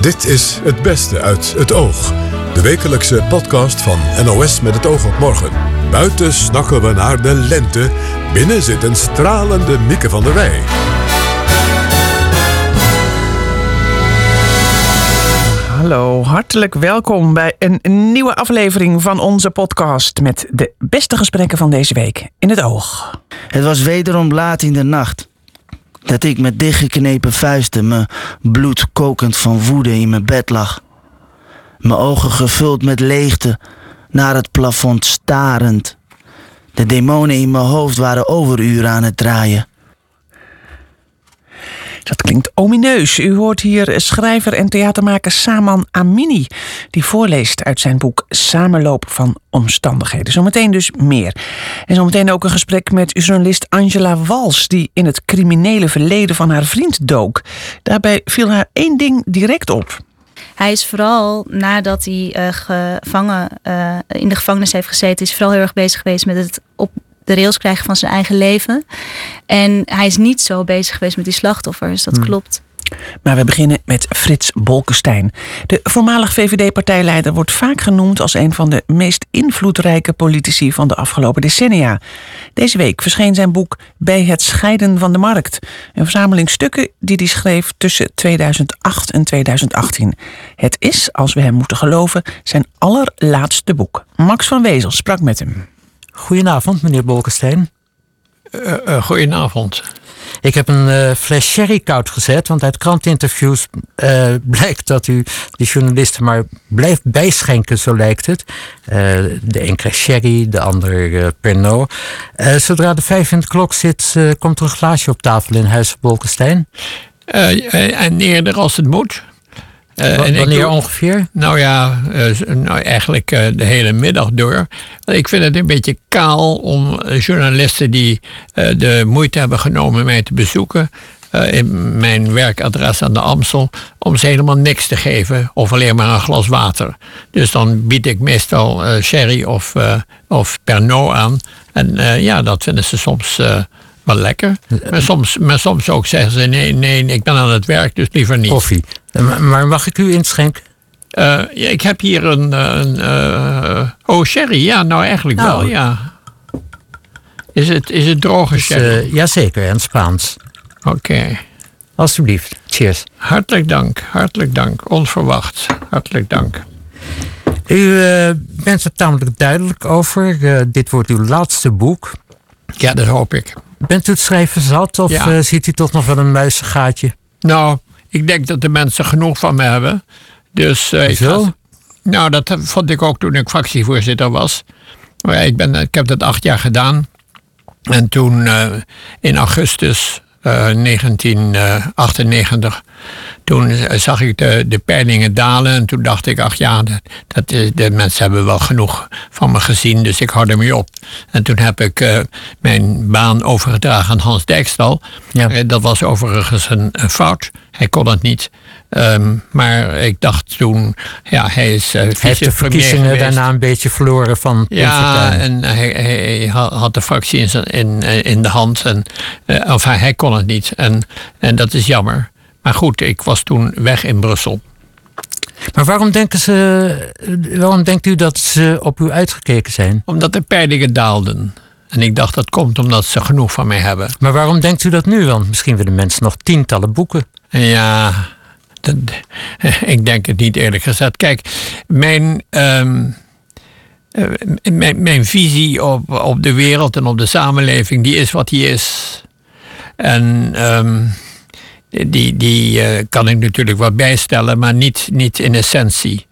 Dit is Het Beste uit het Oog. De wekelijkse podcast van NOS met het oog op morgen. Buiten snakken we naar de lente. Binnen zit een stralende Mieke van der Wij. Hallo, hartelijk welkom bij een nieuwe aflevering van onze podcast met de beste gesprekken van deze week in het oog. Het was wederom laat in de nacht. Dat ik met dichtgeknepen vuisten, mijn bloed kokend van woede in mijn bed lag. Mijn ogen gevuld met leegte, naar het plafond starend. De demonen in mijn hoofd waren overuren aan het draaien. Dat klinkt omineus. U hoort hier schrijver en theatermaker Saman Amini, die voorleest uit zijn boek Samenloop van omstandigheden. Zometeen dus meer. En zometeen ook een gesprek met journalist Angela Wals, die in het criminele verleden van haar vriend dook. Daarbij viel haar één ding direct op. Hij is vooral nadat hij uh, gevangen, uh, in de gevangenis heeft gezeten, is vooral heel erg bezig geweest met het op de rails krijgen van zijn eigen leven. En hij is niet zo bezig geweest met die slachtoffers, dat Hmm. klopt. Maar we beginnen met Frits Bolkestein. De voormalig VVD-partijleider wordt vaak genoemd als een van de meest invloedrijke politici van de afgelopen decennia. Deze week verscheen zijn boek Bij het scheiden van de markt. Een verzameling stukken die hij schreef tussen 2008 en 2018. Het is, als we hem moeten geloven, zijn allerlaatste boek. Max van Wezel sprak met hem. Goedenavond, meneer Bolkestein. Uh, uh, goedenavond. Ik heb een uh, fles sherry koud gezet, want uit krantinterviews blijkt dat u de journalisten maar blijft bijschenken, zo lijkt het. De een krijgt sherry, de ander Pernod. zodra de vijf in de klok zit, komt er een glaasje op tafel in Huis Bolkestein. en eerder als het moet. Uh, wanneer doe, ongeveer? Nou ja, uh, nou eigenlijk uh, de hele middag door. Ik vind het een beetje kaal om journalisten die de moeite hebben genomen mij te bezoeken. in mijn werkadres aan de Amstel. om ze helemaal niks te geven of alleen maar een glas water. Dus dan bied ik meestal sherry of, of Pernod aan. En ja, dat vinden ze soms wel lekker. Maar soms, maar soms ook zeggen ze: nee, nee, ik ben aan het werk, dus liever niet. Koffie. Maar mag ik u inschenken? Uh, ja, ik heb hier een. een uh, oh, sherry. Ja, nou eigenlijk nou, wel, ja. Is het, is het droge dus, sherry? Uh, jazeker, en Spaans. Oké. Okay. Alsjeblieft. Cheers. Hartelijk dank, hartelijk dank. Onverwacht. Hartelijk dank. U bent er tamelijk duidelijk over. dit wordt uw laatste boek. Ja, dat hoop ik. Bent u het schrijven zat of ja. uh, ziet u toch nog wel een muizengaatje? Nou, ik denk dat de mensen genoeg van me hebben. Dus, uh? Ik nou, dat vond ik ook toen ik fractievoorzitter was. Maar ik, ben, ik heb dat acht jaar gedaan. En toen uh, in augustus 1998, toen zag ik de, de peilingen dalen. En toen dacht ik, ach ja, dat, dat, de mensen hebben wel genoeg van me gezien. Dus ik hou ermee op. En toen heb ik uh, mijn baan overgedragen aan Hans Dijkstal. Ja. Dat was overigens een, een, fout. Hij kon het niet. Um, maar ik dacht toen, ja, hij is uh, Hij heeft de verkiezingen geweest. daarna een beetje verloren van Ja, en hij, hij, had de fractie in, zijn, in, in de hand. En, uh, of hij, hij kon het niet. En, en dat is jammer. Maar goed, ik was toen weg in Brussel. Maar waarom, denken ze, waarom denkt u dat ze op u uitgekeken zijn? Omdat de peilingen daalden. En ik dacht dat komt omdat ze genoeg van mij hebben. Maar waarom denkt u dat nu? Want misschien willen mensen nog tientallen boeken. Ja, ik denk het niet eerlijk gezegd. Kijk, mijn, um, uh, mijn, mijn, visie op, op de wereld en op de samenleving, die is wat die is. En um, die, die uh, kan ik natuurlijk wat bijstellen, maar niet, niet in essentie.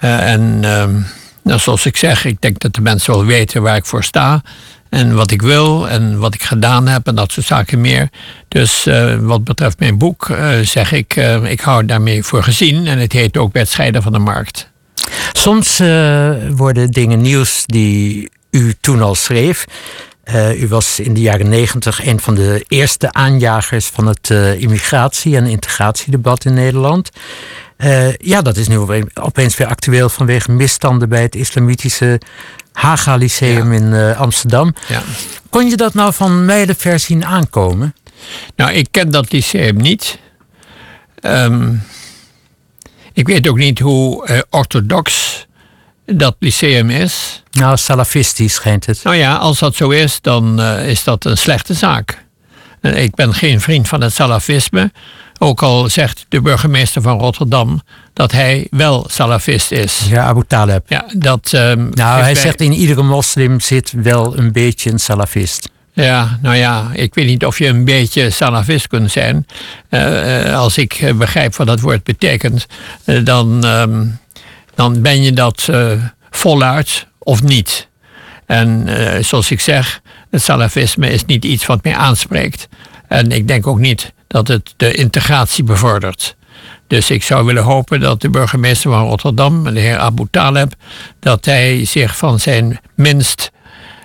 Uh, en um, nou, zoals ik zeg, ik denk dat de mensen wel weten waar ik voor sta. En wat ik wil en wat ik gedaan heb en dat soort zaken meer. Dus uh, wat betreft mijn boek uh, zeg ik, uh, ik hou daarmee voor gezien. En het heet ook scheiden van de markt. Soms worden dingen nieuws die u toen al schreef. u was in de jaren negentig een van de eerste aanjagers van het immigratie- en integratiedebat in Nederland. Ja, dat is nu opeens weer actueel vanwege misstanden bij het islamitische Haga Lyceum ja. in uh, Amsterdam. Ja. Kon je dat nou van mijlenver zien aankomen? Nou, ik ken dat lyceum niet. Um, Ik weet ook niet hoe uh, orthodox dat lyceum is. Nou, salafistisch schijnt het. Nou ja, als dat zo is, dan uh, is dat een slechte zaak. ik ben geen vriend van het salafisme. Ook al zegt de burgemeester van Rotterdam dat hij wel salafist is. Ja, Abu Taleb. Ja, dat, um, nou, hij zegt in iedere moslim zit wel een beetje een salafist. Ja, nou ja, ik weet niet of je een beetje salafist kunt zijn. Uh, als ik begrijp wat dat woord betekent, uh, dan, um, dan ben je dat uh, voluit of niet. En zoals ik zeg, het salafisme is niet iets wat mij aanspreekt. En ik denk ook niet dat het de integratie bevordert. Dus ik zou willen hopen dat de burgemeester van Rotterdam, de heer Abu Taleb, dat hij zich van zijn minst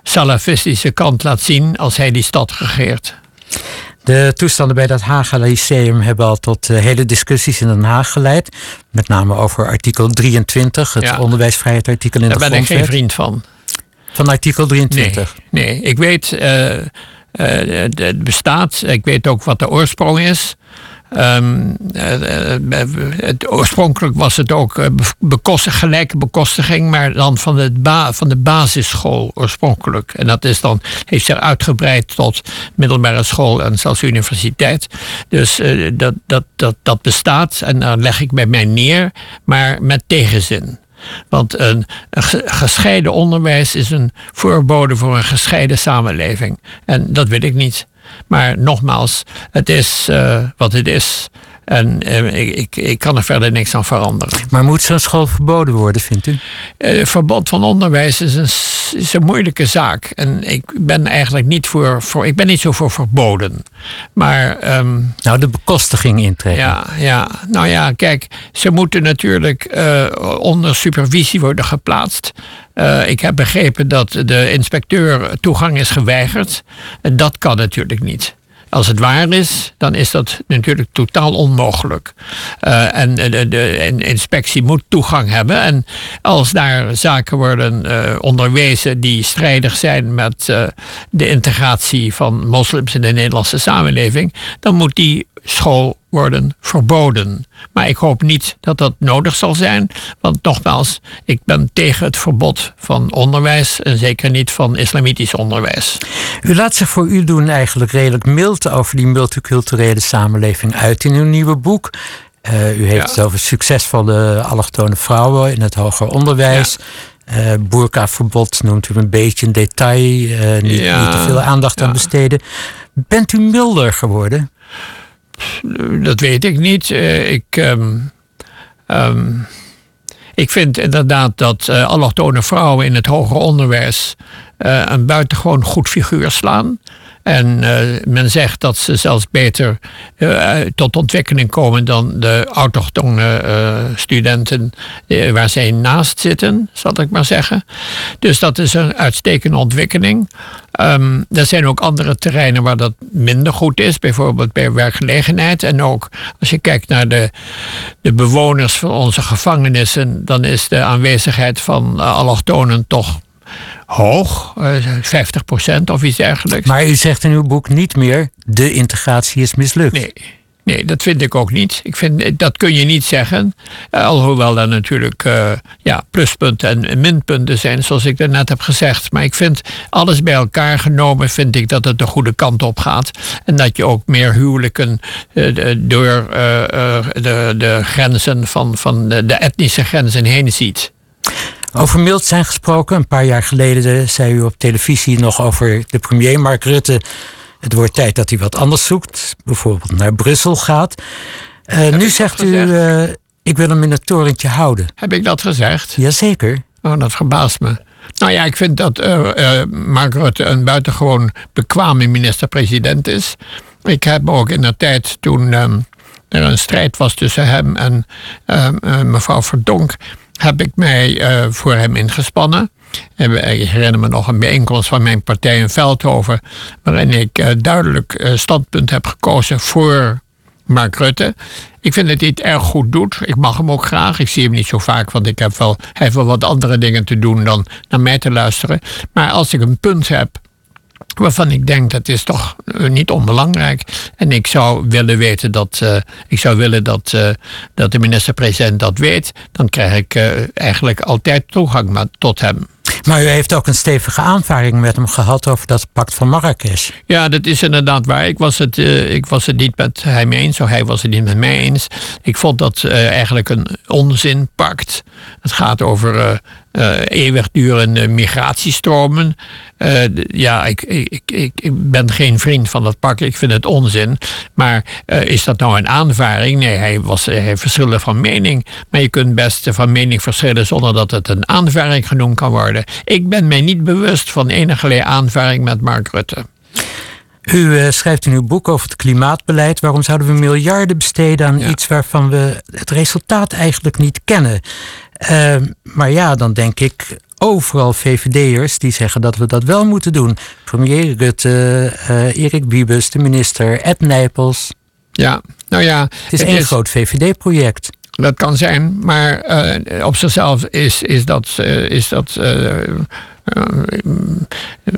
salafistische kant laat zien als hij die stad regeert. De toestanden bij dat Haga Lyceum hebben al tot uh, hele discussies in Den Haag geleid. Met name over artikel 23, het ja. onderwijsvrijheidsartikel in Daar de grondwet. Daar ben ik geen vriend van. Van artikel 23? Nee, nee. ik weet, uh, uh, het bestaat. Ik weet ook wat de oorsprong is. Um, het, oorspronkelijk was het ook gelijke bekostiging, maar dan van, van de basisschool oorspronkelijk. En dat is dan, heeft zich uitgebreid tot middelbare school en zelfs universiteit. Dus dat, dat, dat, dat bestaat en daar leg ik bij mij neer, maar met tegenzin. Want een, gescheiden onderwijs is een voorbode voor een gescheiden samenleving. En dat wil ik niet. Maar nogmaals, het is uh, wat het is. En uh, ik, ik kan er verder niks aan veranderen. Maar moet zo'n school verboden worden, vindt u? Uh, verbod van onderwijs is een, is een moeilijke zaak. En ik ben eigenlijk niet voor, voor ik ben niet zo voor verboden. Maar. Um, nou, de bekostiging intrekken. Ja, ja, nou ja, kijk, ze moeten natuurlijk uh, onder supervisie worden geplaatst. Uh, ik heb begrepen dat de inspecteur toegang is geweigerd. En dat kan natuurlijk niet. Als het waar is, dan is dat natuurlijk totaal onmogelijk. Uh, en de, inspectie moet toegang hebben. En als daar zaken worden uh, onderwezen die strijdig zijn met uh, de integratie van moslims in de Nederlandse samenleving, dan moet die school worden verboden. Maar ik hoop niet dat dat nodig zal zijn. Want nogmaals, ik ben tegen het verbod van onderwijs en zeker niet van islamitisch onderwijs. U laat zich voor u doen eigenlijk redelijk mild over die multiculturele samenleving uit in uw nieuwe boek. Uh, u heeft ja. het over succesvolle allochtone vrouwen in het hoger onderwijs. Ja. Uh, Boerkaverbod noemt u een beetje een detail, uh, niet, ja. niet te veel aandacht aan besteden. Bent u milder geworden? Dat weet ik niet. Uh, ik, um, um, ik vind inderdaad dat uh, allochtone vrouwen in het hoger onderwijs uh, een buitengewoon goed figuur slaan. En uh, men zegt dat ze zelfs beter uh, tot ontwikkeling komen dan de autochtone uh, studenten waar zij naast zitten, zal ik maar zeggen. Dus dat is een uitstekende ontwikkeling. Um, er zijn ook andere terreinen waar dat minder goed is, bijvoorbeeld bij werkgelegenheid. En ook als je kijkt naar de, de bewoners van onze gevangenissen, dan is de aanwezigheid van allochtonen toch hoog, 50 procent of iets dergelijks. Maar u zegt in uw boek niet meer, de integratie is mislukt. Nee. Nee, dat vind ik ook niet. Ik vind, dat kun je niet zeggen. Uh, alhoewel er natuurlijk uh, ja, pluspunten en minpunten zijn, zoals ik net heb gezegd. Maar ik vind alles bij elkaar genomen, vind ik dat het de goede kant op gaat. En dat je ook meer huwelijken uh, door de, de grenzen van, van de, de etnische grenzen heen ziet. Over mild zijn gesproken. Een paar jaar geleden zei u op televisie nog over de premier Mark Rutte. Het wordt tijd dat hij wat anders zoekt. Bijvoorbeeld naar Brussel gaat. Uh, nu zegt u, uh, ik wil hem in het torentje houden. Heb ik dat gezegd? Jazeker. Oh, dat verbaast me. Nou ja, ik vind dat uh, Mark Rutte een buitengewoon bekwame minister-president is. Ik heb ook in de tijd toen um, er een strijd was tussen hem en mevrouw Verdonk heb ik mij uh, voor hem ingespannen. Ik herinner me nog een bijeenkomst van mijn partij in Veldhoven, waarin ik uh, duidelijk uh, standpunt heb gekozen voor Mark Rutte. Ik vind dat hij het erg goed doet. Ik mag hem ook graag. Ik zie hem niet zo vaak, want ik heb wel, hij heeft wel wat andere dingen te doen dan naar mij te luisteren. Maar als ik een punt heb waarvan ik denk dat is toch niet onbelangrijk. En ik zou willen weten dat, ik zou willen dat, dat de minister-president dat weet. Dan krijg ik eigenlijk altijd toegang tot hem. Maar u heeft ook een stevige aanvaring met hem gehad over dat pact van Marrakesh. Ja, dat is inderdaad waar. Ik was het, uh, ik was het niet met hem eens, of hij was het niet met mij eens. Ik vond dat uh, eigenlijk een onzinpact. Het gaat over uh, uh, eeuwigdurende migratiestromen. Uh, ja, ik, ik, ik, ik, ben geen vriend van dat pact. Ik vind het onzin. Maar uh, is dat nou een aanvaring? Nee, hij, was, hij verschilde van mening. Maar je kunt best van mening verschillen zonder dat het een aanvaring genoemd kan worden. Ik ben mij niet bewust van enige aanvaring met Mark Rutte. U schrijft in uw boek over het klimaatbeleid. Waarom zouden we miljarden besteden aan ja. iets waarvan we het resultaat eigenlijk niet kennen? Uh, maar ja, dan denk ik overal VVD'ers die zeggen dat we dat wel moeten doen. Premier Rutte, uh, Erik Wiebes, de minister, Ed Nijpels. Ja, nou ja. Het is één is, groot VVD-project. Dat kan zijn, maar uh, op zichzelf is, is dat, uh, is dat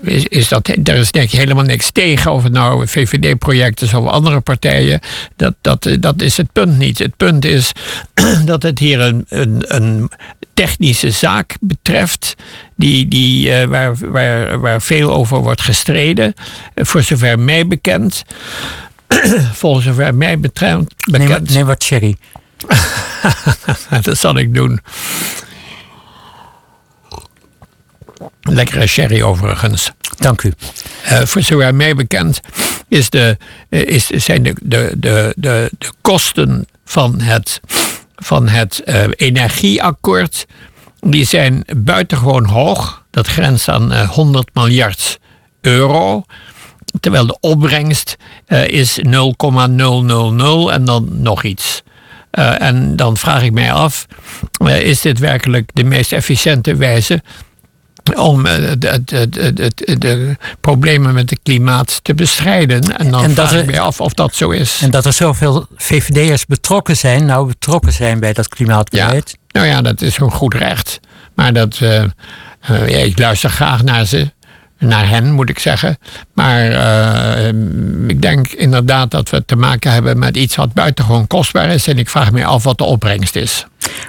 is, is dat, er is denk ik helemaal niks tegen of het nou VVD-project is of andere partijen. Dat, dat, dat is het punt niet. Het punt is dat het hier een, een, een technische zaak betreft. Die, die, uh, waar, waar, waar veel over wordt gestreden. voor zover mij bekend. Volgens zover mij betreft. Bekend. Neem, neem wat cherry. dat zal ik doen. Lekkere sherry overigens. Dank u. Uh, voor zover mij bekend is de, uh, is, zijn de, de, de, de, de kosten van het, van het uh, energieakkoord... die zijn buitengewoon hoog. Dat grenst aan 100 miljard euro. Terwijl de opbrengst is 0,000 en dan nog iets. en dan vraag ik mij af, is dit werkelijk de meest efficiënte wijze om eh, de, de, de, de, problemen met het klimaat te bestrijden. En dan en vraag ik me af of dat zo is. En dat er zoveel VVD'ers betrokken zijn, nou betrokken zijn bij dat klimaatbeleid. Ja. Nou ja, dat is een goed recht. Maar dat, uh, uh, ja, ik luister graag naar ze naar hen, moet ik zeggen. Maar uh, ik denk inderdaad dat we te maken hebben met iets wat buitengewoon kostbaar is. En ik vraag me af wat de opbrengst is.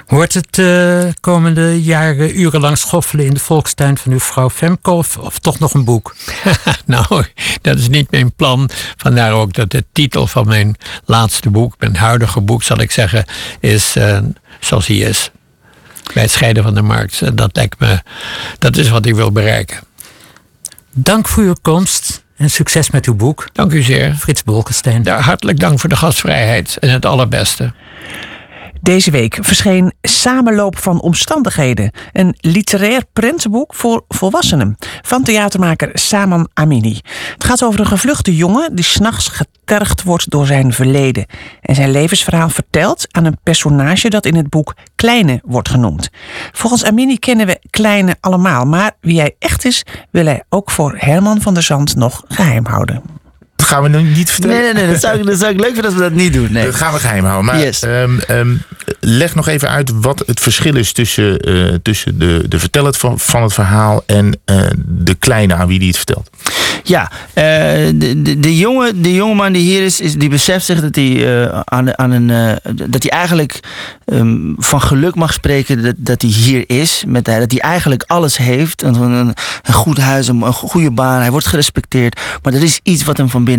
Wordt het uh, komende jaren urenlang schoffelen in de volkstuin van uw vrouw Femke of, of toch nog een boek? nou, dat is niet mijn plan. Vandaar ook dat de titel van mijn laatste boek, mijn huidige boek zal ik zeggen, is uh, zoals hij is. Bij het scheiden van de markt. Dat lijkt me, dat is wat ik wil bereiken. Dank voor uw komst en succes met uw boek. Dank u zeer. Frits Bolkestein. Ja, hartelijk dank voor de gastvrijheid en het allerbeste. Deze week verscheen Samenloop van Omstandigheden, een literair prentenboek voor volwassenen van theatermaker Saman Amini. Het gaat over een gevluchte jongen die s'nachts getergd wordt door zijn verleden en zijn levensverhaal vertelt aan een personage dat in het boek Kleine wordt genoemd. Volgens Amini kennen we Kleine allemaal, maar wie hij echt is, wil hij ook voor Herman van der Zand nog geheim houden. Dat gaan we nu niet vertellen. Nee, nee, nee. Dat zou, dat zou ik leuk vinden als we dat niet doen. Nee. Dat gaan we geheim houden. Maar yes. um, um, leg nog even uit wat het verschil is tussen, uh, tussen de, de verteller van, van het verhaal en uh, de kleine aan wie die het vertelt. Ja, uh, de, de, de, jonge, de jongeman die hier is, is die beseft zich dat hij, aan, aan een, dat hij eigenlijk um, van geluk mag spreken dat, dat hij hier is. Met, dat hij eigenlijk alles heeft. Een, een, een goed huis, een, een goede baan. Hij wordt gerespecteerd. Maar er is iets wat hem van binnen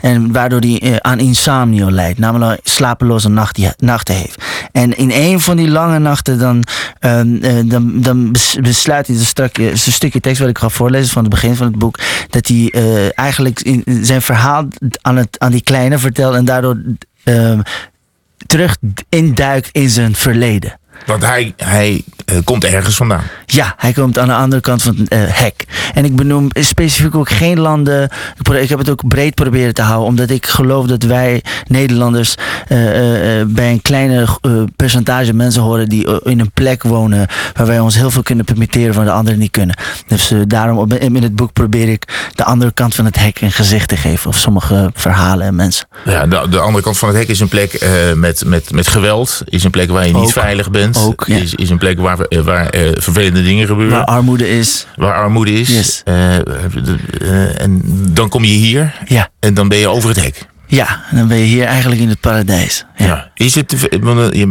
En waardoor hij uh, aan insomnio lijdt. Namelijk slapeloze nachten heeft. En in een van die lange nachten dan, uh, dan, dan besluit hij, een, een stukje tekst wat ik ga voorlezen van het begin van het boek. Dat hij eigenlijk zijn verhaal aan, het, aan die kleine vertelt. En daardoor ehm, terug induikt in zijn verleden. Want hij, hij uh, komt ergens vandaan. Ja, hij komt aan de andere kant van het uh, hek. En ik benoem specifiek ook geen landen. Ik heb het ook breed proberen te houden, omdat ik geloof dat wij Nederlanders eh, eh, bij een kleine eh, percentage mensen horen die eh, in een plek wonen waar wij ons heel veel kunnen permitteren waar de anderen niet kunnen. Dus eh, daarom op- in het boek probeer ik de andere kant van het hek een gezicht te geven. Of sommige verhalen en mensen. Ja, de, de andere kant van het hek is een plek eh, met, met, met geweld. Is een plek waar je niet Ook. veilig bent. Ook, ja. is, is een plek waar, eh, waar eh, vervelende dingen gebeuren. Waar armoede is. Waar armoede is. Yes. Eh, eh, en dan kom je hier Ja. en dan ben je over het hek. Ja, en dan ben je hier eigenlijk in het paradijs. Ja. Ja. Is het, te- want, eh,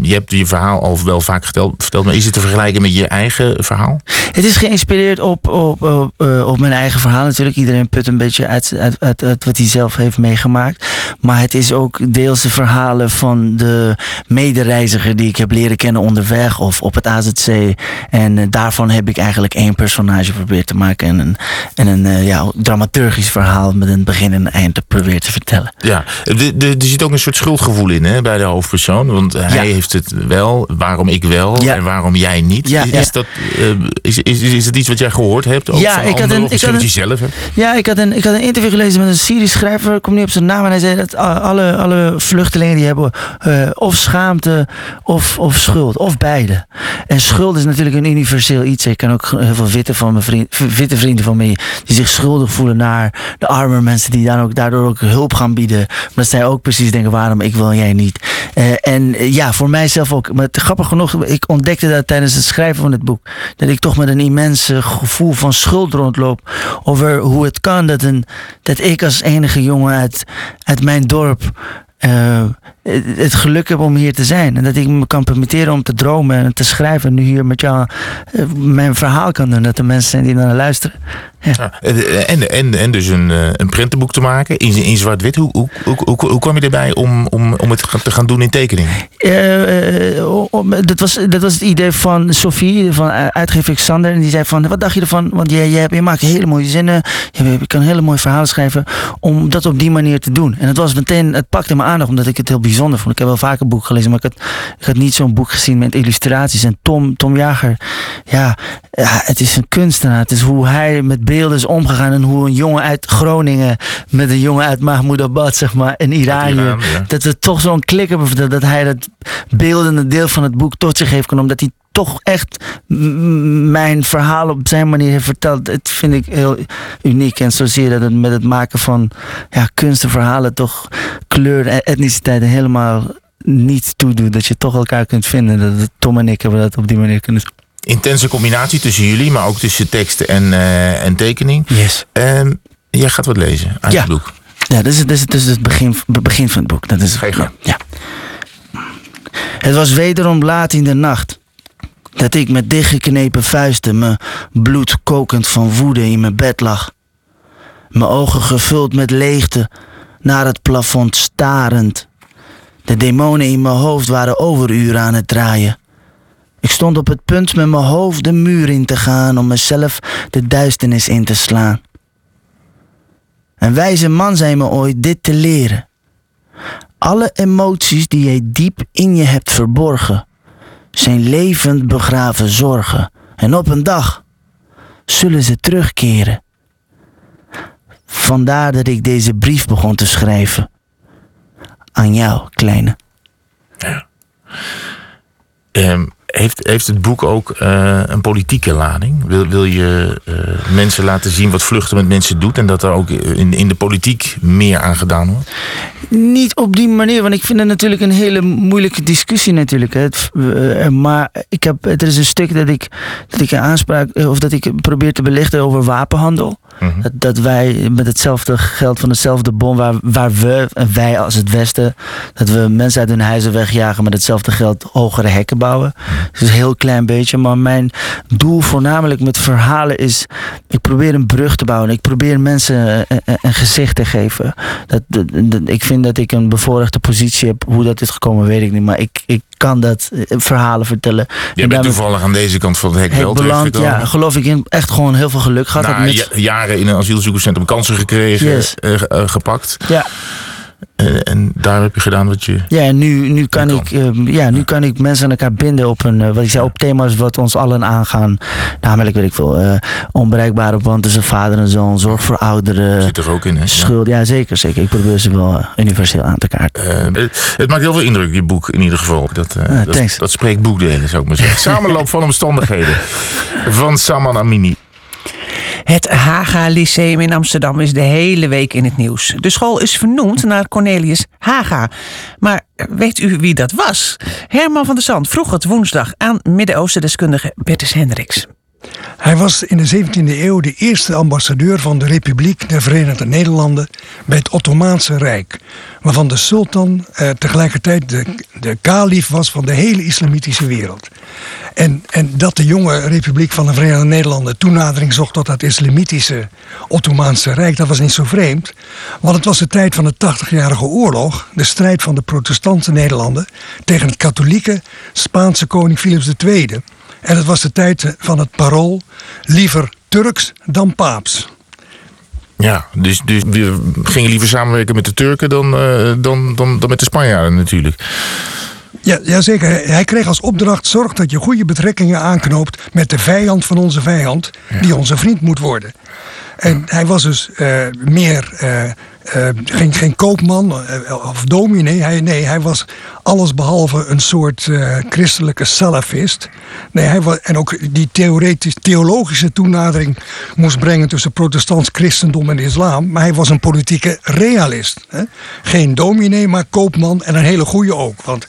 je, hebt je verhaal al wel vaak geteld, verteld, maar is het te vergelijken met je eigen verhaal? Het is geïnspireerd op, op, op, eh, op mijn eigen verhaal natuurlijk. Iedereen put een beetje uit, uit, uit, uit wat hij zelf heeft meegemaakt. Maar het is ook deels de verhalen van de medereiziger die ik heb leren kennen onderweg of op het AZC. En eh, daarvan heb ik eigenlijk één personage geprobeerd te maken. En een, en een eh, ja, dramaturgisch verhaal met een begin en een eind te proberen te vertellen. Ja, de, de, er zit ook een soort schuldgevoel in hè, bij de hoofdpersoon. Want hij heeft het wel, waarom ik wel en waarom jij niet. Is, dat, eh, is, is, is, het iets wat jij gehoord hebt? Ook Ja, ik had een- ik had zelf hebt? Ja, ik had, een, ik had een interview gelezen met een Syrisch schrijver. Ik kom niet op zijn naam. En hij zei dat alle, alle vluchtelingen die hebben eh, of schaamte of, of schuld. Of beide. En schuld is natuurlijk een universeel iets. Ik ken ook heel veel witte, van mijn vriend, witte vrienden van mij die zich schuldig voelen naar de arme mensen die dan ook, daardoor ook hulp gaan bieden. Maar dat zij ook precies denken waarom ik wil en jij niet. Eh, en eh, ja, voor mijzelf ook. Maar grappig genoeg, ik ontdekte dat tijdens het schrijven van het boek. Dat ik toch met een immens eh, gevoel van schuld rondloop. Over hoe het kan dat, een, dat ik als enige jongen uit, uit mijn dorp. eh, het- geluk heb om hier te zijn. En dat ik me kan permitteren om te dromen en te schrijven. En nu hier met jou eh, mijn verhaal kan doen. Dat er mensen zijn die naar luisteren. Ja, eh, en, en, en dus een, eh, een printenboek te maken in, in zwart-wit. Hoe, hoe, hoe, hoe, kwam je erbij om, om, om het te gaan doen in tekening? Om- dat, was, dat was het idee van Sophie, van uitgever Xander. En die zei van, wat dacht je ervan? Want je, je, hebt- je maakt hele mooie zinnen. Je, je kan hele mooie verhalen schrijven. Om dat op die manier te doen. En het was meteen, het pakte me aandacht omdat ik het heel bijzonder vond. Ik heb wel vaker boeken gelezen, maar ik had, ik had niet zo'n boek gezien met illustraties. En Tom, Tom Jager, ja, ja, het is een kunstenaar. Het is hoe hij met beelden is omgegaan. En hoe een jongen uit Groningen met een jongen uit Mahmoudabad, zeg maar, in. Iran, ja. Dat we toch zo'n klik hebben dat, dat hij dat beeldende deel van het boek tot zich heeft genomen. Dat hij toch echt mijn verhaal op zijn manier heeft verteld. Dat vind ik heel uniek. En zo zie je dat het met het maken van ja, kunst en verhalen toch kleur en etniciteit helemaal niet toedoet. Dat je toch elkaar kunt vinden. Dat Tom en ik hebben dat op die manier kunnen. Intense combinatie tussen jullie, maar ook tussen tekst en, eh, en tekening. Yes. Ehm, jij gaat wat lezen uit Ja. het boek. Ja, dat is, dat is, dat is het begin, begin van het boek. Dat is. Ja. Het was wederom laat in de nacht. Dat ik met dichtgeknepen vuisten, mijn bloed kokend van woede in mijn bed lag. Mijn ogen gevuld met leegte, naar het plafond starend. De demonen in mijn hoofd waren overuren aan het draaien. Ik stond op het punt met mijn hoofd de muur in te gaan om mezelf de duisternis in te slaan. Een wijze man zei me ooit dit te leren. Alle emoties die jij diep in je hebt verborgen, zijn levend begraven zorgen. En op een dag zullen ze terugkeren. Vandaar dat ik deze brief begon te schrijven. Aan jou, kleine. Ehm, heeft, heeft het boek ook eh, een politieke lading? Wil, wil je eh, mensen laten zien wat vluchten met mensen doet en dat er ook in, in de politiek meer aan gedaan wordt? Niet op die manier, want ik vind het natuurlijk een hele moeilijke discussie natuurlijk. Hè. Eh, maar ik heb, er is een stuk dat ik, dat ik een aanspraak, of dat ik probeer te belichten over wapenhandel. Mhm. Dat, dat wij met hetzelfde geld van dezelfde bon waar, waar we, en wij als het Westen, dat we mensen uit hun huizen wegjagen met hetzelfde geld hogere hekken bouwen. Dus een heel klein beetje. Maar mijn doel voornamelijk met verhalen is, ik probeer een brug te bouwen. Ik probeer mensen een, een gezicht te geven. Dat, dat- dat- ik vind dat ik een bevoorrechte positie heb. Hoe dat is gekomen, weet ik niet. Maar ik, ik kan dat eh, verhalen vertellen. Je En bent toevallig aan deze kant van het hek wel ik beland, ja, geloof ik in echt gewoon heel veel geluk gehad. Na Met- ja- jaren in een asielzoekerscentrum kansen gekregen, Yes. eh, eh, gepakt. ja, En, en daar heb je gedaan wat je. Ja, en nu, nu, kan, kan. ik, eh, ja, nu kan ik mensen aan elkaar binden op een, eh, wat ik zei, op thema's wat ons allen aangaan. Namelijk, weet ik veel, eh, onbereikbare band tussen vader en zoon, zorg voor ouderen, Zit er ook in, hè? Schuld. Ja, zeker, zeker. Ik probeer ze wel eh, universeel aan te kaarten. Eh, het, het maakt heel veel indruk, je boek in ieder geval. Dat, eh, dat, dat spreekt boekdelen, zou ik maar zeggen. Samenloop van omstandigheden van Saman Amini. Het Haga Lyceum in Amsterdam is de hele week in het nieuws. De school is vernoemd naar Cornelius Haga. Maar weet u wie dat was? Herman van der Zand vroeg het woensdag aan Midden-Oosten-deskundige Bertus Hendricks. Hij was in de 17e eeuw de eerste ambassadeur van de Republiek der Verenigde Nederlanden bij het Ottomaanse Rijk, waarvan de sultan eh, tegelijkertijd de, de kalif was van de hele islamitische wereld. En, en dat de jonge Republiek van de Verenigde Nederlanden toenadering zocht tot dat islamitische Ottomaanse Rijk, dat was niet zo vreemd. Want het was de tijd van de 80-jarige oorlog, de strijd van de protestantse Nederlanden tegen het katholieke Spaanse koning Philips II. En het was de tijd van het parool liever Turks dan Paaps. Ja, dus, dus we gingen liever samenwerken met de Turken dan, eh, dan, dan, dan met de Spanjaarden natuurlijk. Ja, jazeker. Hij- Hij kreeg als opdracht: zorg dat je goede betrekkingen aanknoopt met de vijand van onze vijand, die onze vriend moet worden. En hij was dus eh, meer eh, eh, geen, geen koopman of dominee. Hij, nee, hij was alles behalve een soort christelijke salafist. Nee, hij was, en ook die theoretisch, theologische toenadering moest brengen tussen protestants christendom en islam. Maar hij was een politieke realist. Hè? Geen dominee, maar koopman en een hele goede ook. Want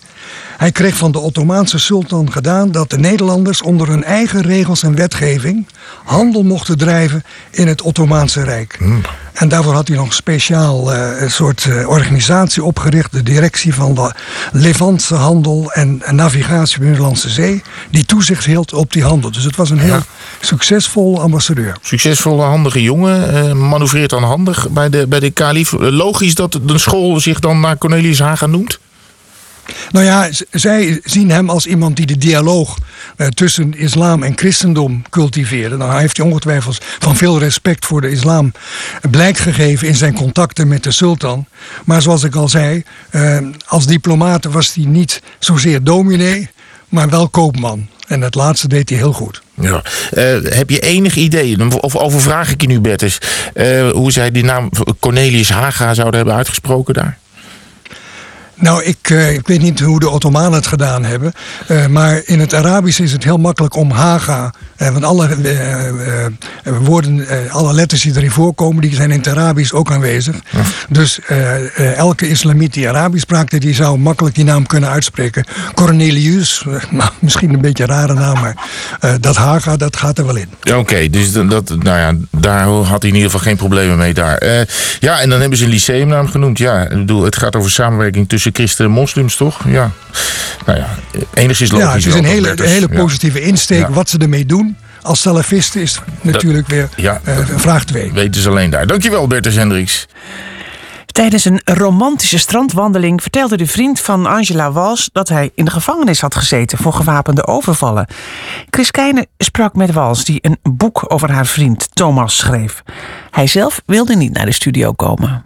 hij kreeg van de Ottomaanse sultan gedaan dat de Nederlanders onder hun eigen regels en wetgeving handel mochten drijven in het Ottomaanse Rijk. En daarvoor had hij nog speciaal eh, een soort eh, organisatie opgericht, de directie van de Levantse handel en, en navigatie op de Middellandse Zee, die toezicht hield op die handel. Dus het was een heel succesvol ambassadeur. Succesvolle, handige jongen. eh manoeuvreert dan handig bij de, bij de kalif. Logisch dat de school zich dan naar Cornelius Haga noemt. Nou ja, zij zien hem als iemand die de dialoog eh, tussen islam en christendom cultiveerde. Nou, hij heeft ongetwijfeld van veel respect voor de islam blijk gegeven in zijn contacten met de sultan. Maar zoals ik al zei, eh, als diplomaat was hij niet zozeer dominee, maar wel koopman. En dat laatste deed hij heel goed. Ja. Eh, heb je enig idee, of overvraag ik je nu Bertus, eh, hoe zij die naam Cornelius Haga zouden hebben uitgesproken daar? Nou, ik, eh, ik weet niet hoe de Ottomanen het gedaan hebben. eh, maar in het Arabisch is het heel makkelijk om Haga. eh, want alle woorden, alle letters die erin voorkomen, die zijn in het Arabisch ook aanwezig. Dus elke islamiet die Arabisch spraakte, die zou makkelijk die naam kunnen uitspreken. Cornelius, nou, misschien een beetje een rare naam, maar dat Haga, dat gaat er wel in. Ja, Oké, dus dat, nou ja, daar had hij in ieder geval geen problemen mee daar. Ja, en dan hebben ze een lyceumnaam genoemd. Ja, ik bedoel, het gaat over samenwerking tussen christenen en moslims, toch? Ja. Nou ja, enigszins logisch. Ja, het is een hele, een hele Ja. positieve insteek. Ja. Wat ze ermee doen als salafisten is natuurlijk weer ja, eh, vraag 2. Weten ze alleen daar. Dankjewel, Bertus Hendricks. Tijdens een romantische strandwandeling vertelde de vriend van Angela Wals dat hij in de gevangenis had gezeten voor gewapende overvallen. Chris Keijne sprak met Wals, die een boek over haar vriend Thomas schreef. Hij zelf wilde niet naar de studio komen.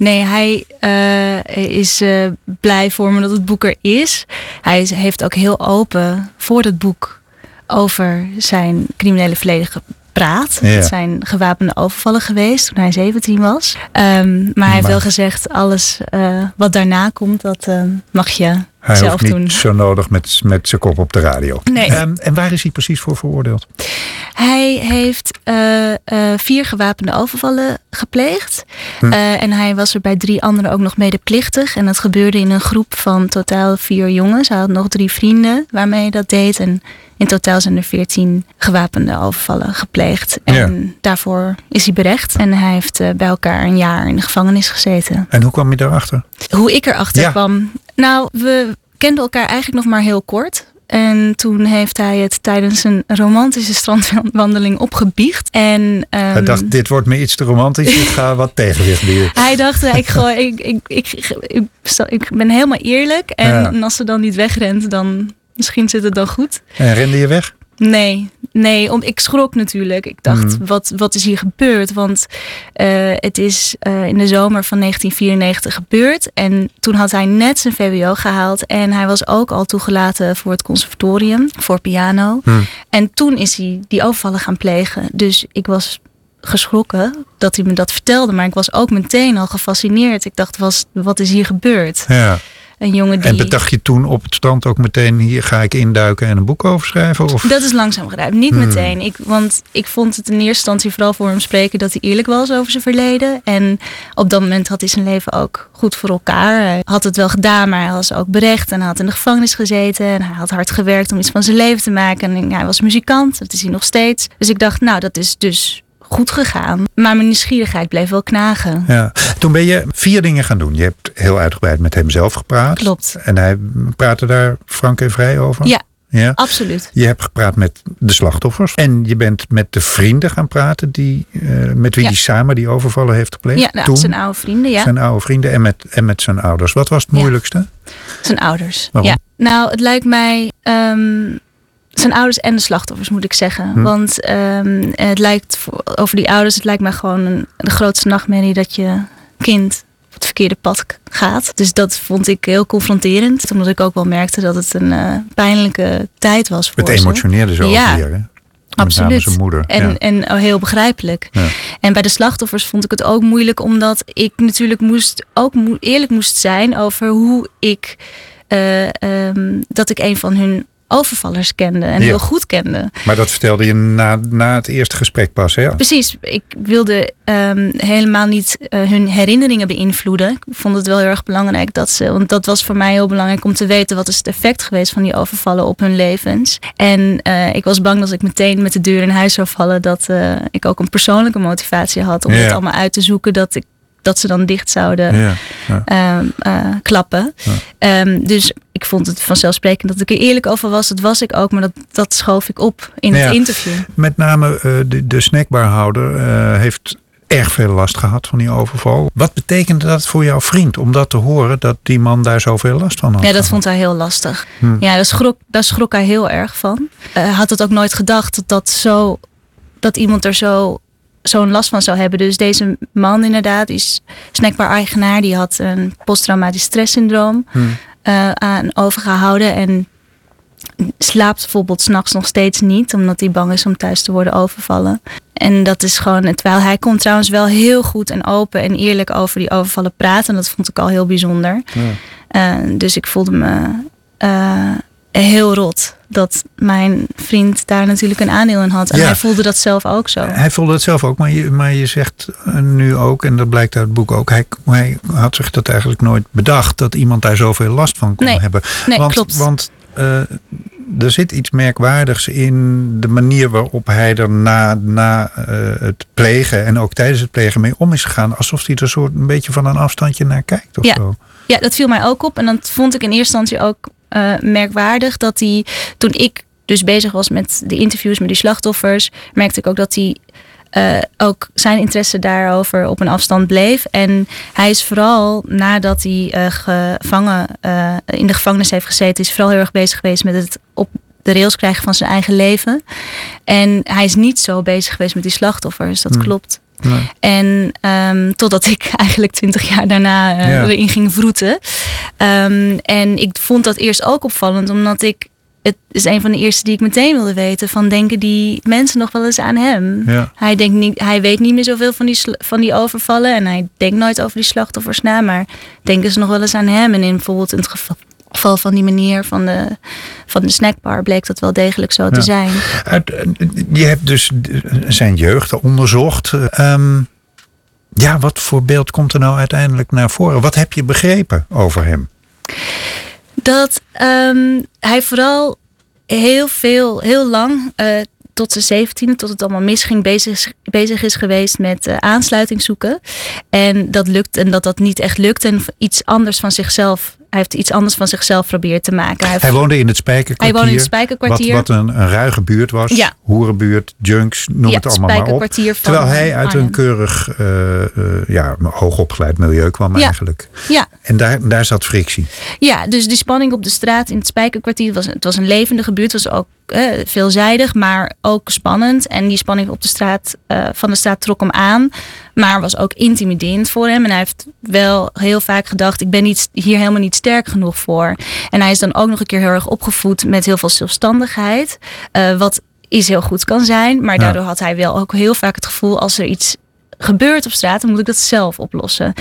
Nee, hij eh, is eh, blij voor me dat het boek er is. Hij is- heeft ook heel open voor het boek over zijn criminele verleden gepraat. Ja. Het zijn gewapende overvallen geweest toen hij 17 was. Ehm, maar hij heeft wel gezegd, alles eh, wat daarna komt, dat mag je Hij zelf hoeft niet doen. zo nodig met, met zijn kop op de radio. Nee. Ehm, en waar is hij precies voor veroordeeld? Hij heeft eh, eh, vier gewapende overvallen gepleegd. Hm. Eh, en hij was er bij drie anderen ook nog medeplichtig. En dat gebeurde in een groep van totaal vier jongens. Hij had nog drie vrienden waarmee hij dat deed. En in totaal zijn er veertien gewapende overvallen gepleegd. En daarvoor is hij berecht. En hij heeft eh, bij elkaar een jaar in de gevangenis gezeten. En hoe kwam je daarachter? Hoe ik erachter Ja. kwam. Nou, we kenden elkaar eigenlijk nog maar heel kort. En toen heeft hij het tijdens een romantische strandwandeling opgebiecht. En, ehm, Hij dacht, dit wordt me iets te romantisch. Ik ga wat tegenwicht bieden. hij dacht, ik, gooi, ik, ik, ik, ik, ben helemaal eerlijk. En Ja. als ze dan niet wegrent, dan misschien zit het dan goed. En rende je weg? Nee, nee om, ik schrok natuurlijk. Ik dacht, Mhm. wat, wat is hier gebeurd? Want eh, het is eh, in de zomer van 1994 gebeurd. En toen had hij net zijn VWO gehaald. En hij was ook al toegelaten voor het conservatorium, voor piano. Hm. En toen is hij die overvallen gaan plegen. Dus ik was geschrokken dat hij me dat vertelde. Maar ik was ook meteen al gefascineerd. Ik dacht, was, wat is hier gebeurd? Ja. Een jongen die... En bedacht je toen op het strand ook meteen, hier ga ik induiken en een boek over schrijven? Of? Dat is langzaam gerijpt, niet Hmm. meteen. Ik, want ik vond het in eerste instantie vooral voor hem spreken dat hij eerlijk was over zijn verleden. En op dat moment had hij zijn leven ook goed voor elkaar. Hij had het wel gedaan, maar hij was ook berecht en hij had in de gevangenis gezeten. En hij had hard gewerkt om iets van zijn leven te maken. En hij was muzikant, dat is hij nog steeds. Dus ik dacht, nou, dat is dus goed gegaan. Maar mijn nieuwsgierigheid bleef wel knagen. Ja. Toen ben je vier dingen gaan doen. Je hebt heel uitgebreid met hem zelf gepraat. Klopt. En hij praatte daar frank en vrij over? Ja, ja. absoluut. Je hebt gepraat met de slachtoffers. En je bent met de vrienden gaan praten die, eh, met wie Ja. hij samen die overvallen heeft gepleegd. Ja, nou, Toen, zijn oude vrienden, ja. Zijn oude vrienden en met, en met zijn ouders. Wat was het Ja. moeilijkste? Zijn ouders. Waarom? Ja. Nou, het lijkt mij. ehm, zijn ouders en de slachtoffers, moet ik zeggen. Hm. Want ehm, het lijkt over die ouders, het lijkt mij gewoon een, de grootste nachtmerrie dat je kind op het verkeerde pad gaat. Dus dat vond ik heel confronterend. Omdat ik ook wel merkte dat het een eh, pijnlijke tijd was voor Het ze. emotioneerde zo Ja, je, hè? Absoluut. name zijn moeder. En, ja. en heel begrijpelijk. Ja. En bij de slachtoffers vond ik het ook moeilijk, omdat ik natuurlijk moest, ook eerlijk moest zijn over hoe ik eh, ehm, dat ik een van hun overvallers kende en Ja. heel goed kende. Maar dat vertelde je na, na het eerste gesprek pas, hè? Precies, ik wilde ehm, helemaal niet eh, hun herinneringen beïnvloeden. Ik vond het wel heel erg belangrijk dat ze, want dat was voor mij heel belangrijk om te weten wat is het effect geweest van die overvallen op hun levens. En eh, ik was bang dat ik meteen met de deur in huis zou vallen, dat eh, ik ook een persoonlijke motivatie had om Ja. het allemaal uit te zoeken, dat ik dat ze dan dicht zouden Ja. ja. ehm, eh, klappen. Ja. Ehm, dus ik vond het vanzelfsprekend dat ik er eerlijk over was. Dat was ik ook, maar dat, dat schoof ik op in het interview. Met name eh, de, de snackbarhouder eh, heeft erg veel last gehad van die overval. Wat betekende dat voor jouw vriend om dat te horen dat die man daar zoveel last van had? Ja, dat vond hij heel lastig. Hm. Ja, daar schrok, daar schrok hij heel erg van. Hij had het ook nooit gedacht dat, dat, zo, dat iemand er zo zo'n last van zou hebben. Dus deze man inderdaad, die is snackbar-eigenaar, die had een posttraumatisch stresssyndroom Hm. eh, aan overgehouden. En slaapt bijvoorbeeld s'nachts nog steeds niet, omdat hij bang is om thuis te worden overvallen. En dat is gewoon, terwijl hij kon trouwens wel heel goed en open en eerlijk over die overvallen praten. En dat vond ik al heel bijzonder. Eh, dus ik voelde me eh, heel rot dat mijn vriend daar natuurlijk een aandeel in had. En Ja. hij voelde dat zelf ook zo. Hij voelde het zelf ook, maar je, maar je zegt eh, nu ook, en dat blijkt uit het boek ook, hij, hij had zich dat eigenlijk nooit bedacht dat iemand daar zoveel last van kon Nee. hebben. Nee, want, klopt. Want eh, er zit iets merkwaardigs in de manier waarop hij er na, na eh, het plegen en ook tijdens het plegen mee om is gegaan. Alsof hij er soort een beetje van een afstandje naar kijkt of Ja. zo. Ja, dat viel mij ook op. En dat vond ik in eerste instantie ook eh, merkwaardig. Dat hij, toen ik dus bezig was met de interviews met die slachtoffers, merkte ik ook dat hij eh, ook zijn interesse daarover op een afstand bleef. En hij is vooral nadat hij eh, gevangen, in de gevangenis heeft gezeten, is vooral heel erg bezig geweest met het op de rails krijgen van zijn eigen leven. En hij is niet zo bezig geweest met die slachtoffers. Dat Hmm. klopt. Nee. En ehm, totdat ik eigenlijk twintig jaar daarna Ja. erin ging vroeten. Ehm, en ik vond dat eerst ook opvallend, omdat ik. Het is een van de eerste die ik meteen wilde weten. Van denken die mensen nog wel eens aan hem? Ja. Hij, denkt niet, hij weet niet meer zoveel van die, van die overvallen. En hij denkt nooit over die slachtoffers na. Maar denken ze nog wel eens aan hem? En in bijvoorbeeld in het geval, geval van die meneer van de, van de snackbar bleek dat wel degelijk zo Ja. te zijn. Je hebt dus zijn jeugd onderzocht. Ehm, ja, wat voor beeld komt er nou uiteindelijk naar voren? Wat heb je begrepen over hem? dat ehm, hij vooral heel veel, heel lang, eh, tot zijn zeventiende, tot het allemaal misging, bezig, bezig is geweest met eh, aansluiting zoeken. En dat lukt en dat dat niet echt lukt. En iets anders van zichzelf, heeft iets anders van zichzelf proberen te maken. Hij, Hij woonde in het Spijkerkwartier. Hij woonde in het Spijkerkwartier. Wat, wat een, een ruige buurt was. Ja. Hoerenbuurt, junks, noem Ja, het allemaal maar op. Terwijl hij uit Arnhem. een keurig, eh, eh, ja, hoogopgeleid milieu kwam Ja. eigenlijk. ja, En daar, daar zat frictie. Ja, dus die spanning op de straat in het Spijkerkwartier was, het was een levendige buurt. Het was ook eh, veelzijdig, maar ook spannend. En die spanning op de straat, eh, van de straat trok hem aan. Maar was ook intimiderend voor hem. En hij heeft wel heel vaak gedacht: ik ben niet, hier helemaal niet sterk genoeg voor. En hij is dan ook nog een keer heel erg opgevoed met heel veel zelfstandigheid. Uh, wat iets heel goed kan zijn. Maar daardoor had hij wel ook heel vaak het gevoel als er iets gebeurt op straat, dan moet ik dat zelf oplossen.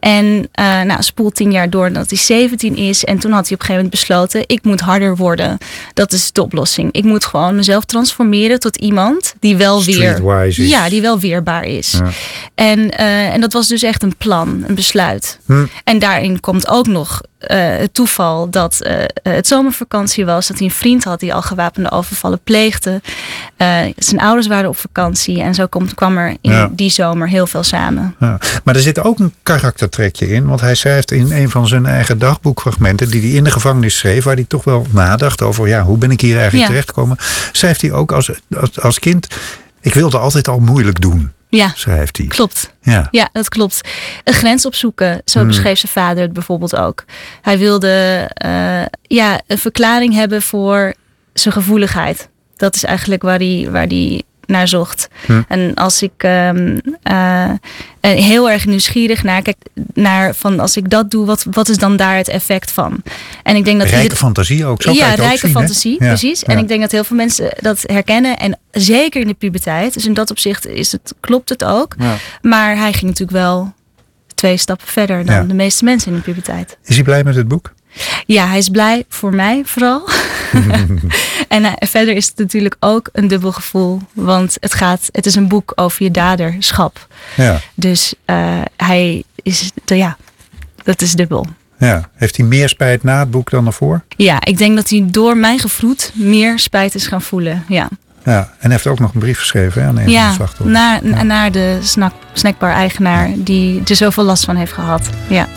En uh, nou, spoel tien jaar door dat hij 17 is. En toen had hij op een gegeven moment besloten: ik moet harder worden. Dat is de oplossing. Ik moet gewoon mezelf transformeren tot iemand die wel weer. Is. Ja, die wel weerbaar is. Ja. En, uh, en dat was dus echt een plan, een besluit. Hm. En daarin komt ook nog het toeval dat uh, het zomervakantie was. Dat hij een vriend had die al gewapende overvallen pleegde. Zijn ouders waren op vakantie. En zo komt, kwam er in ja. die zomer heel veel samen. Ja. Maar er zit ook een karaktertrekje in. Want hij schrijft in een van zijn eigen dagboekfragmenten... die hij in de gevangenis schreef... waar hij toch wel nadacht over... ja, hoe ben ik hier eigenlijk ja. terechtgekomen... schrijft hij ook als, als, als kind... ik wilde altijd al moeilijk doen. Ja, schrijft hij. Klopt. Ja. ja, dat klopt. Een grens opzoeken, zo Hmm. beschreef zijn vader het bijvoorbeeld ook. Hij wilde uh, ja, een verklaring hebben voor zijn gevoeligheid. Dat is eigenlijk waar hij, waar hij naar zocht. Hm. En als ik um, uh, heel erg nieuwsgierig naar kijk, naar van als ik dat doe, wat, wat is dan daar het effect van? En ik denk dat rijke ieder... fantasie ook. Zo ja, rijke zien, fantasie, ja. precies. Ja. En ik denk dat heel veel mensen dat herkennen. En zeker in de puberteit. Dus in dat opzicht is het, klopt het ook. Ja. Maar hij ging natuurlijk wel twee stappen verder dan de meeste mensen in de puberteit. Is hij blij met het boek? Ja, hij is blij voor mij vooral. en uh, verder is het natuurlijk ook een dubbel gevoel. Want het, gaat, het is een boek over je daderschap. Ja. Dus uh, hij is, ja, dat is dubbel. Ja. Heeft hij meer spijt na het boek dan ervoor? Ja, ik denk dat hij door mijn gevloed meer spijt is gaan voelen. Ja. Ja, en heeft ook nog een brief geschreven hè, aan een ja, van de slachtoffers. Naar, ja, naar de snack, snackbar-eigenaar die er zoveel last van heeft gehad. Ja.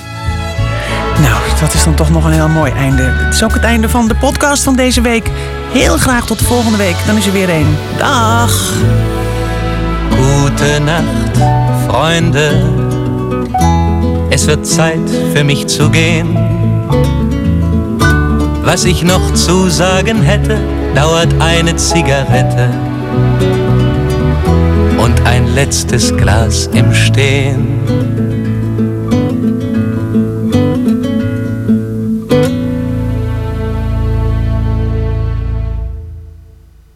Nou, dat is dan toch nog een heel mooi einde. Het is ook het einde van de podcast van deze week. Heel graag tot de volgende week. Dan is er weer een. Dag. Gute Nacht, Freunde. Es wird Zeit für mich zu gehen. Was ich noch zu sagen hätte, dauert eine Zigarette und ein letztes Glas im Stehen.